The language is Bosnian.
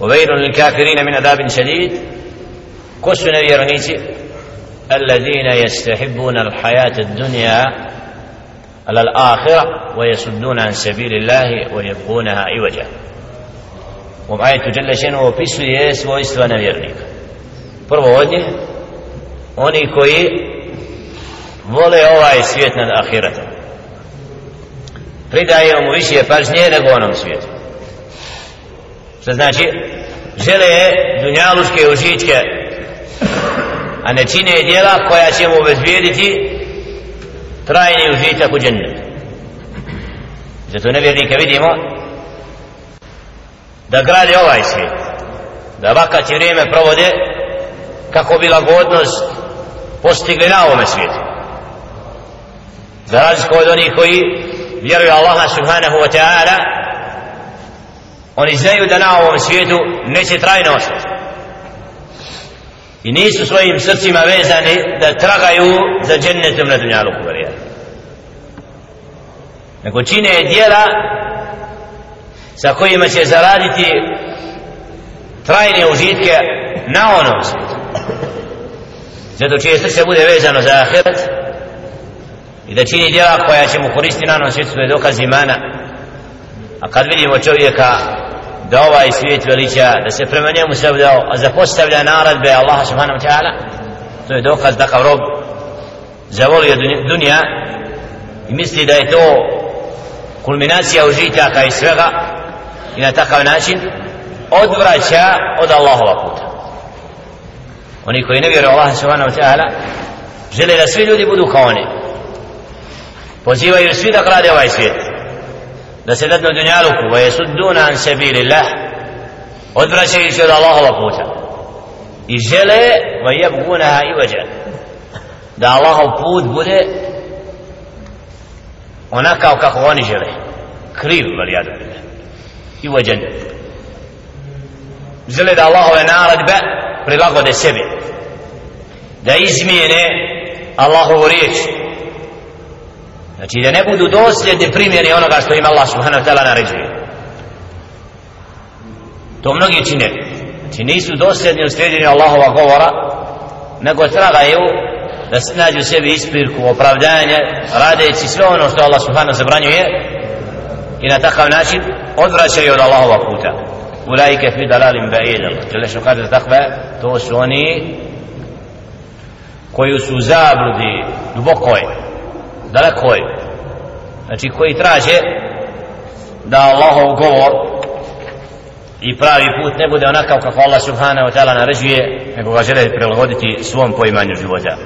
وويل للكافرين من عذاب شديد كسو نبيرنيتي الذين يستحبون الحياة الدنيا على الآخرة ويصدون عن سبيل الله ويبغونها عوجا ومعاية جل شأنه وبسوية svojstva nevjernika prvo od njih oni koji vole ovaj svijet nad ahiretom pridaje mu više pažnje nego onom svijetu što znači? Žele dunjaluške užičke a ne čine djela koja će mu obezbijediti trajni užitak u džennetu zato nevjernike vidimo da grade ovaj svijet da vakat i vrijeme provode kako bi lagodnost postigli na ovome svijetu. Za razliku od onih koji vjeruju Allaha subhanahu wa ta'ala oni znaju da na ovom svijetu neće trajno ostati i nisu svojim srcima vezani da tragaju za džennetom na dunjalu kuvarija nego čine dijela sa kojima će zaraditi trajne užitke na onom svijetu. Zato čije srce bude vezano za ahiret i da čini djela koja će mu koristiti na onom svijetu je dokaz imana. A kad vidimo čovjeka da ovaj svijet veliča da se prema njemu savdao a zapostavlja naradbe Allaha subhanahu wa ta'ala. To je dokaz da kao rob zavolio dunja i misli da je to kulminacija užitaka i svega i na takav način odvraća od Allahova puta. Oni koji ne vjeruju Allah subhanahu wa ta'ala žele da svi ljudi budu kao oni. Pozivaju svi da grade ovaj svijet da se dadnu dunjaluku wa yasudduna an sabilillah odvraćaju se od Allahova puta. I žele wa yabgunaha iwaja da Allahov put bude onakav kako oni žele. Kriv valijadu billah. I wajan žele da Allahove naredbe prilagode sebi. Da izmijene Allahovu riječ znači da ne budu dosljedni primjeri onoga što im Allah subhanahu wa ta'ala naređuje. To mnogi čine. Znači nisu dosljedni u sljeđenju Allahova govora nego tragaju da se nađu sebi ispirku, opravdanje radeći sve ono što Allah subhanahu zabranjuje i na takav način odvraćaju od Allahova puta. Ulaike fi dalalim ba'id Allah što kaže takve? To su oni koji su u zabludi dubokoj dalekoj znači koji traže da Allahov govor i pravi put ne bude onakav kako Allah subhanahu wa ta'ala naređuje nego ga žele prilagoditi svom poimanju života.